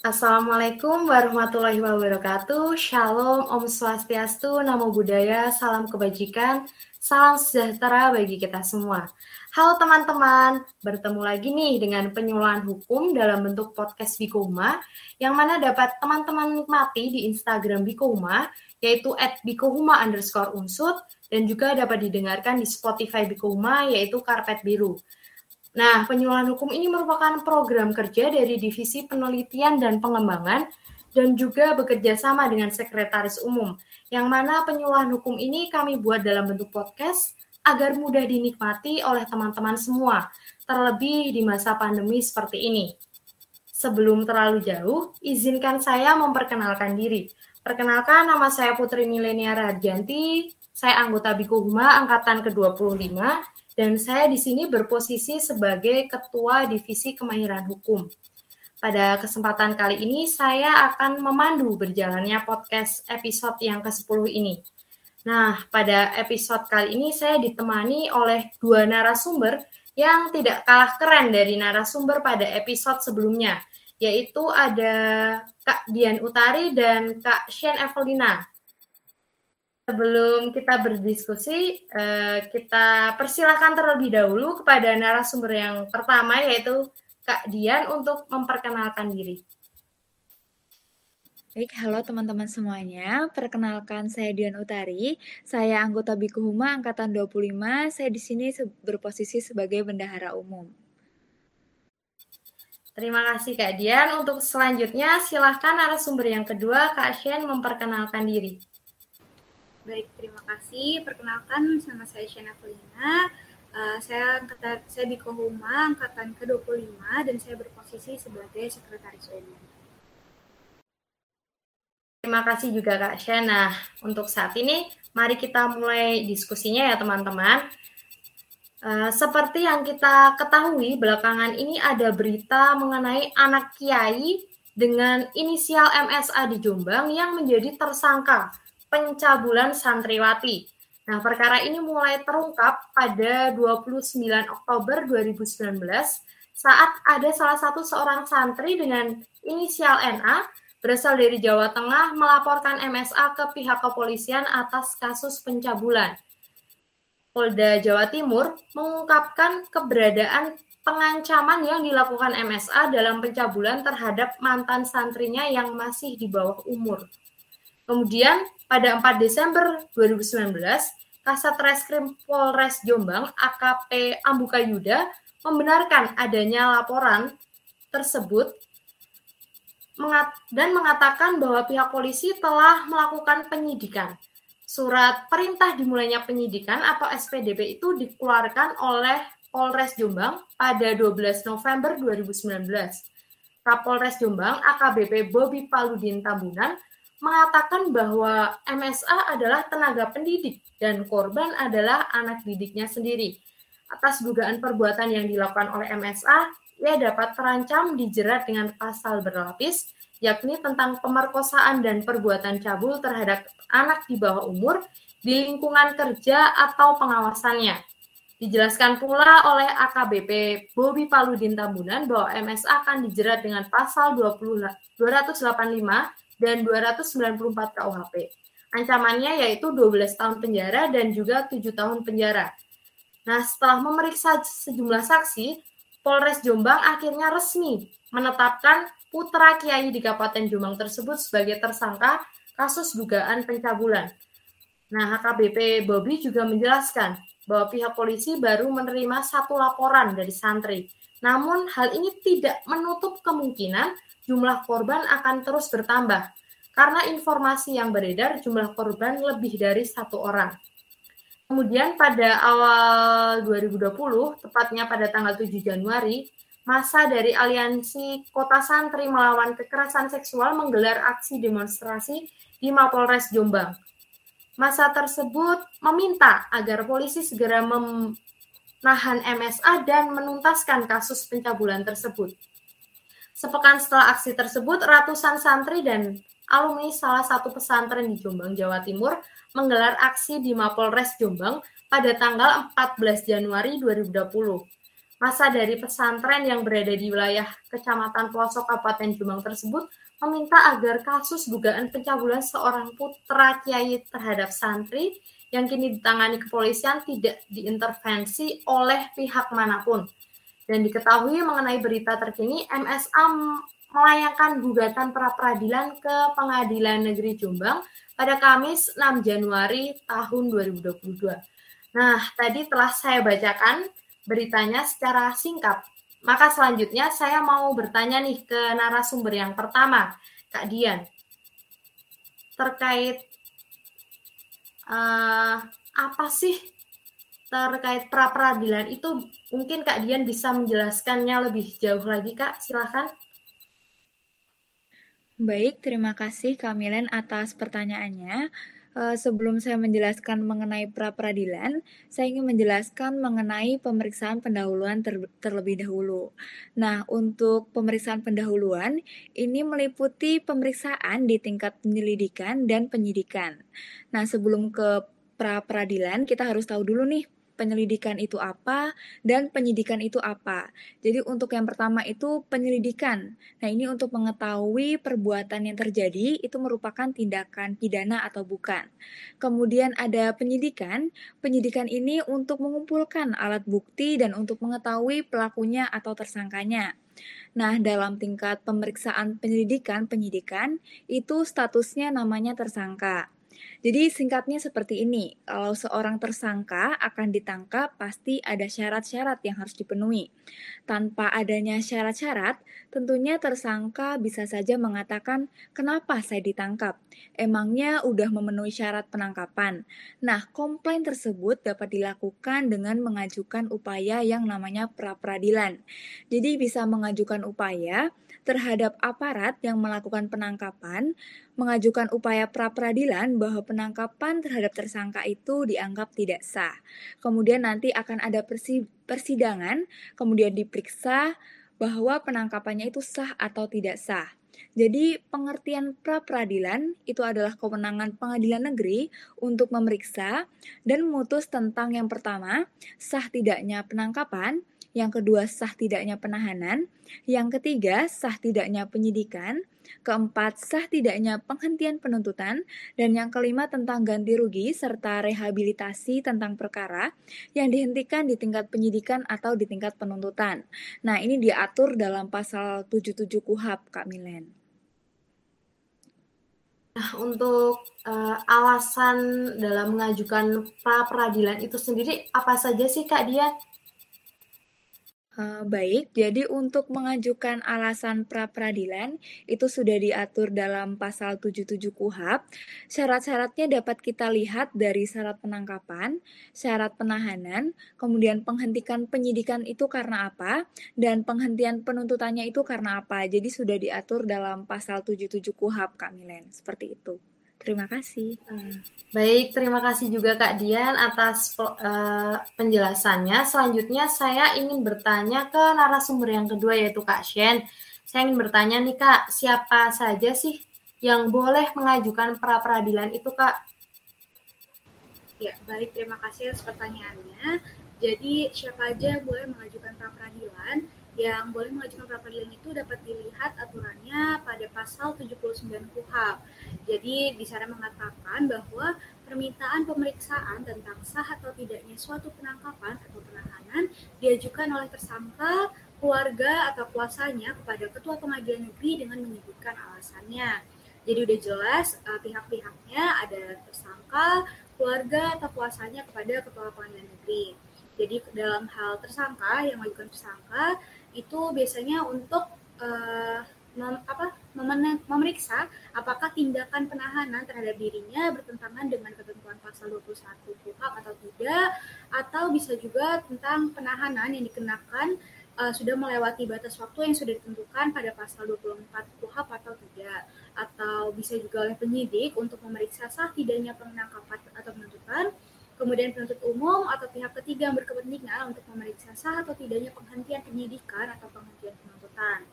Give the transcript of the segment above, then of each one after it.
Assalamualaikum warahmatullahi wabarakatuh. Shalom, Om Swastiastu, Namo Buddhaya, Salam Kebajikan, Salam Sejahtera bagi kita semua. Halo teman-teman, bertemu lagi nih dengan penyuluhan hukum dalam bentuk podcast Bikoma, yang mana dapat teman-teman nikmati di Instagram Bikoma, yaitu at bikohuma underscore unsut, dan juga dapat didengarkan di Spotify Bikoma, yaitu Karpet Biru. Nah, penyuluhan hukum ini merupakan program kerja dari Divisi Penelitian dan Pengembangan dan juga bekerja sama dengan Sekretaris Umum, yang mana penyuluhan hukum ini kami buat dalam bentuk podcast agar mudah dinikmati oleh teman-teman semua, terlebih di masa pandemi seperti ini. Sebelum terlalu jauh, izinkan saya memperkenalkan diri. Perkenalkan, nama saya Putri Milenia Radjanti, saya anggota Bikuhuma Angkatan ke-25, dan saya di sini berposisi sebagai Ketua Divisi Kemahiran Hukum. Pada kesempatan kali ini, saya akan memandu berjalannya podcast episode yang ke-10 ini. Nah, pada episode kali ini saya ditemani oleh dua narasumber yang tidak kalah keren dari narasumber pada episode sebelumnya, yaitu ada Kak Dian Utari dan Kak Shen Evelina sebelum kita berdiskusi, uh, kita persilahkan terlebih dahulu kepada narasumber yang pertama, yaitu Kak Dian untuk memperkenalkan diri. Baik, halo teman-teman semuanya. Perkenalkan saya Dian Utari. Saya anggota Bikuhuma angkatan 25. Saya di sini berposisi sebagai bendahara umum. Terima kasih Kak Dian. Untuk selanjutnya silahkan narasumber yang kedua Kak Shen memperkenalkan diri. Baik, terima kasih. Perkenalkan, nama saya Shana Felina. Uh, saya angkatan saya di Kohuma angkatan ke-25 dan saya berposisi sebagai sekretaris umum. Terima kasih juga Kak Shana. Untuk saat ini, mari kita mulai diskusinya ya teman-teman. Uh, seperti yang kita ketahui, belakangan ini ada berita mengenai anak kiai dengan inisial MSA di Jombang yang menjadi tersangka pencabulan santriwati. Nah, perkara ini mulai terungkap pada 29 Oktober 2019 saat ada salah satu seorang santri dengan inisial NA berasal dari Jawa Tengah melaporkan MSA ke pihak kepolisian atas kasus pencabulan. Polda Jawa Timur mengungkapkan keberadaan pengancaman yang dilakukan MSA dalam pencabulan terhadap mantan santrinya yang masih di bawah umur. Kemudian pada 4 Desember 2019, Kasat Reskrim Polres Jombang AKP Ambuka Yuda membenarkan adanya laporan tersebut dan mengatakan bahwa pihak polisi telah melakukan penyidikan. Surat perintah dimulainya penyidikan atau SPDP itu dikeluarkan oleh Polres Jombang pada 12 November 2019. Kapolres Jombang AKBP Bobi Paludin Tambunan mengatakan bahwa MSA adalah tenaga pendidik dan korban adalah anak didiknya sendiri. Atas dugaan perbuatan yang dilakukan oleh MSA, ia dapat terancam dijerat dengan pasal berlapis, yakni tentang pemerkosaan dan perbuatan cabul terhadap anak di bawah umur di lingkungan kerja atau pengawasannya. Dijelaskan pula oleh AKBP Bobi Paludin Tambunan bahwa MSA akan dijerat dengan pasal 20, 285 dan 294 KUHP. Ancamannya yaitu 12 tahun penjara dan juga 7 tahun penjara. Nah, setelah memeriksa sejumlah saksi, Polres Jombang akhirnya resmi menetapkan putra Kiai di Kabupaten Jombang tersebut sebagai tersangka kasus dugaan pencabulan. Nah, HKBP Bobby juga menjelaskan bahwa pihak polisi baru menerima satu laporan dari santri. Namun, hal ini tidak menutup kemungkinan jumlah korban akan terus bertambah karena informasi yang beredar jumlah korban lebih dari satu orang. Kemudian pada awal 2020, tepatnya pada tanggal 7 Januari, masa dari Aliansi Kota Santri Melawan Kekerasan Seksual menggelar aksi demonstrasi di Mapolres Jombang. Masa tersebut meminta agar polisi segera menahan MSA dan menuntaskan kasus pencabulan tersebut. Sepekan setelah aksi tersebut, ratusan santri dan alumni salah satu pesantren di Jombang, Jawa Timur, menggelar aksi di Mapolres Jombang pada tanggal 14 Januari 2020. Masa dari pesantren yang berada di wilayah Kecamatan Pelosok Kabupaten Jombang tersebut meminta agar kasus dugaan pencabulan seorang putra kiai terhadap santri yang kini ditangani kepolisian tidak diintervensi oleh pihak mana pun. Dan diketahui mengenai berita terkini, MSA melayangkan gugatan pra peradilan ke Pengadilan Negeri Jombang pada Kamis 6 Januari tahun 2022. Nah, tadi telah saya bacakan beritanya secara singkat. Maka selanjutnya saya mau bertanya nih ke narasumber yang pertama, Kak Dian. Terkait uh, apa sih terkait pra peradilan itu mungkin Kak Dian bisa menjelaskannya lebih jauh lagi Kak, silakan. Baik, terima kasih Kamilen atas pertanyaannya. Uh, sebelum saya menjelaskan mengenai pra peradilan, saya ingin menjelaskan mengenai pemeriksaan pendahuluan ter terlebih dahulu. Nah, untuk pemeriksaan pendahuluan ini meliputi pemeriksaan di tingkat penyelidikan dan penyidikan. Nah, sebelum ke pra peradilan, kita harus tahu dulu nih penyelidikan itu apa dan penyidikan itu apa. Jadi untuk yang pertama itu penyelidikan. Nah, ini untuk mengetahui perbuatan yang terjadi itu merupakan tindakan pidana atau bukan. Kemudian ada penyidikan. Penyidikan ini untuk mengumpulkan alat bukti dan untuk mengetahui pelakunya atau tersangkanya. Nah, dalam tingkat pemeriksaan penyelidikan, penyidikan itu statusnya namanya tersangka. Jadi singkatnya seperti ini, kalau seorang tersangka akan ditangkap pasti ada syarat-syarat yang harus dipenuhi. Tanpa adanya syarat-syarat, tentunya tersangka bisa saja mengatakan, "Kenapa saya ditangkap? Emangnya udah memenuhi syarat penangkapan?" Nah, komplain tersebut dapat dilakukan dengan mengajukan upaya yang namanya pra-peradilan. Jadi bisa mengajukan upaya terhadap aparat yang melakukan penangkapan mengajukan upaya pra-peradilan bahwa penangkapan terhadap tersangka itu dianggap tidak sah. Kemudian nanti akan ada persidangan, kemudian diperiksa bahwa penangkapannya itu sah atau tidak sah. Jadi pengertian pra-peradilan itu adalah kewenangan pengadilan negeri untuk memeriksa dan memutus tentang yang pertama, sah tidaknya penangkapan, yang kedua sah tidaknya penahanan, yang ketiga sah tidaknya penyidikan, keempat sah tidaknya penghentian penuntutan, dan yang kelima tentang ganti rugi serta rehabilitasi tentang perkara yang dihentikan di tingkat penyidikan atau di tingkat penuntutan. Nah, ini diatur dalam pasal 77 KUHAP, Kak Milen. Nah, untuk uh, alasan dalam mengajukan pra peradilan itu sendiri apa saja sih Kak Dia? Uh, baik, jadi untuk mengajukan alasan pra-peradilan itu sudah diatur dalam pasal 77 KUHAP. Syarat-syaratnya dapat kita lihat dari syarat penangkapan, syarat penahanan, kemudian penghentikan penyidikan itu karena apa, dan penghentian penuntutannya itu karena apa. Jadi sudah diatur dalam pasal 77 KUHAP, Kak Milen. Seperti itu. Terima kasih. Hmm. Baik, terima kasih juga Kak Dian atas uh, penjelasannya. Selanjutnya saya ingin bertanya ke narasumber yang kedua yaitu Kak Shen. Saya ingin bertanya nih Kak, siapa saja sih yang boleh mengajukan pra peradilan itu Kak? Ya, baik terima kasih atas pertanyaannya. Jadi siapa aja boleh mengajukan pra peradilan? yang boleh mengajukan pra peradilan itu dapat dilihat aturannya pada pasal 79 KUHAP. Jadi di sana mengatakan bahwa permintaan pemeriksaan tentang sah atau tidaknya suatu penangkapan atau penahanan diajukan oleh tersangka, keluarga atau kuasanya kepada ketua pengadilan negeri dengan menyebutkan alasannya. Jadi udah jelas uh, pihak-pihaknya ada tersangka, keluarga atau kuasanya kepada ketua pengadilan negeri. Jadi dalam hal tersangka yang mengajukan tersangka itu biasanya untuk uh, mem, apa, memeriksa apakah tindakan penahanan terhadap dirinya bertentangan dengan ketentuan pasal 21 KUHP atau tidak atau bisa juga tentang penahanan yang dikenakan uh, sudah melewati batas waktu yang sudah ditentukan pada pasal 24 KUHP atau tidak atau bisa juga oleh penyidik untuk memeriksa sah tidaknya penangkapan atau penuntutan kemudian penuntut umum atau pihak ketiga yang berkepentingan untuk memeriksa sah atau tidaknya penghentian penyidikan atau penghentian penuntutan.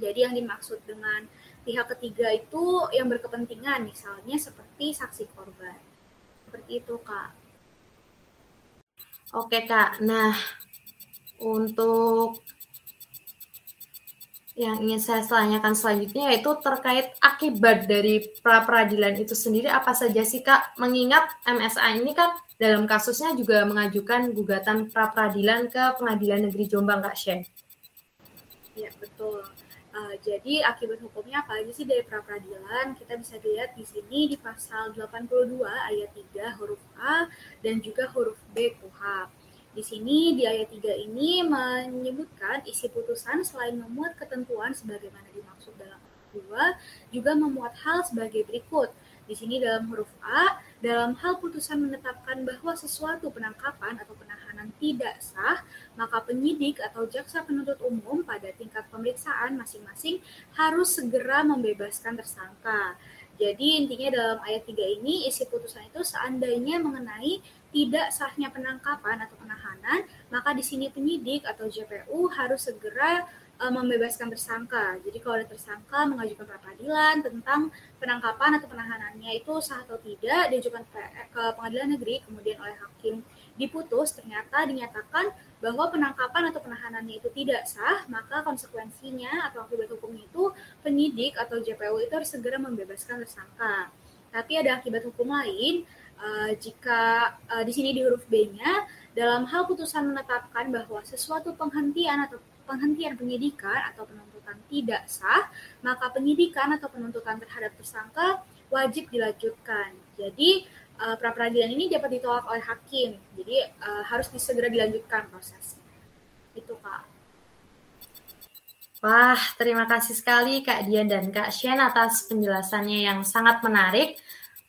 Jadi yang dimaksud dengan pihak ketiga itu yang berkepentingan, misalnya seperti saksi korban. Seperti itu, Kak. Oke, Kak. Nah, untuk yang ingin saya tanyakan selanjutnya yaitu terkait akibat dari pra peradilan itu sendiri apa saja sih Kak? Mengingat MSA ini kan dalam kasusnya juga mengajukan gugatan pra peradilan ke Pengadilan Negeri Jombang Kak Shen. Ya betul. Uh, jadi akibat hukumnya apa aja sih dari pra peradilan? Kita bisa lihat di sini di pasal 82 ayat 3 huruf A dan juga huruf B KUHP. Di sini di ayat 3 ini menyebutkan isi putusan selain memuat ketentuan sebagaimana dimaksud dalam ayat 2 juga memuat hal sebagai berikut. Di sini dalam huruf A, dalam hal putusan menetapkan bahwa sesuatu penangkapan atau penahanan tidak sah, maka penyidik atau jaksa penuntut umum pada tingkat pemeriksaan masing-masing harus segera membebaskan tersangka. Jadi intinya dalam ayat 3 ini isi putusan itu seandainya mengenai tidak sahnya penangkapan atau penahanan, maka di sini penyidik atau JPU harus segera uh, membebaskan tersangka. Jadi kalau ada tersangka mengajukan pra peradilan tentang penangkapan atau penahanannya itu sah atau tidak, diajukan ke, ke pengadilan negeri, kemudian oleh hakim diputus, ternyata dinyatakan bahwa penangkapan atau penahanannya itu tidak sah, maka konsekuensinya atau akibat hukumnya itu penyidik atau JPU itu harus segera membebaskan tersangka. Tapi ada akibat hukum lain, uh, jika uh, di sini di huruf B-nya dalam hal putusan menetapkan bahwa sesuatu penghentian atau penghentian penyidikan atau penuntutan tidak sah, maka penyidikan atau penuntutan terhadap tersangka wajib dilanjutkan. Jadi uh, pra peradilan ini dapat ditolak oleh hakim. Jadi uh, harus disegera dilanjutkan prosesnya. Itu Kak. Wah, terima kasih sekali Kak Dian dan Kak Shen atas penjelasannya yang sangat menarik.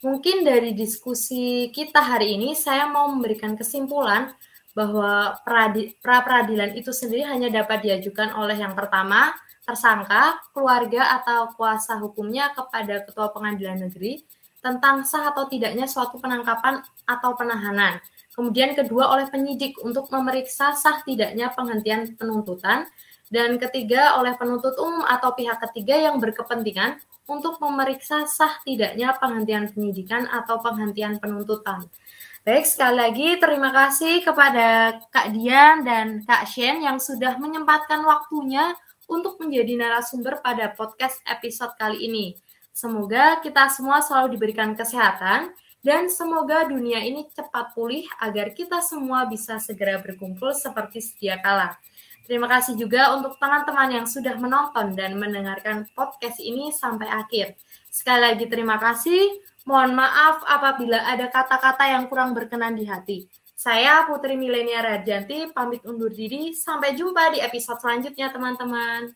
Mungkin dari diskusi kita hari ini, saya mau memberikan kesimpulan bahwa pra peradilan itu sendiri hanya dapat diajukan oleh yang pertama, tersangka, keluarga, atau kuasa hukumnya kepada ketua pengadilan negeri tentang sah atau tidaknya suatu penangkapan atau penahanan. Kemudian kedua oleh penyidik untuk memeriksa sah tidaknya penghentian penuntutan. Dan ketiga oleh penuntut umum atau pihak ketiga yang berkepentingan untuk memeriksa sah tidaknya penghentian penyidikan atau penghentian penuntutan. Baik, sekali lagi terima kasih kepada Kak Dian dan Kak Shen yang sudah menyempatkan waktunya untuk menjadi narasumber pada podcast episode kali ini. Semoga kita semua selalu diberikan kesehatan dan semoga dunia ini cepat pulih agar kita semua bisa segera berkumpul seperti sedia kala. Terima kasih juga untuk teman-teman yang sudah menonton dan mendengarkan podcast ini sampai akhir. Sekali lagi terima kasih. Mohon maaf apabila ada kata-kata yang kurang berkenan di hati. Saya Putri Milenia Rajanti pamit undur diri. Sampai jumpa di episode selanjutnya teman-teman.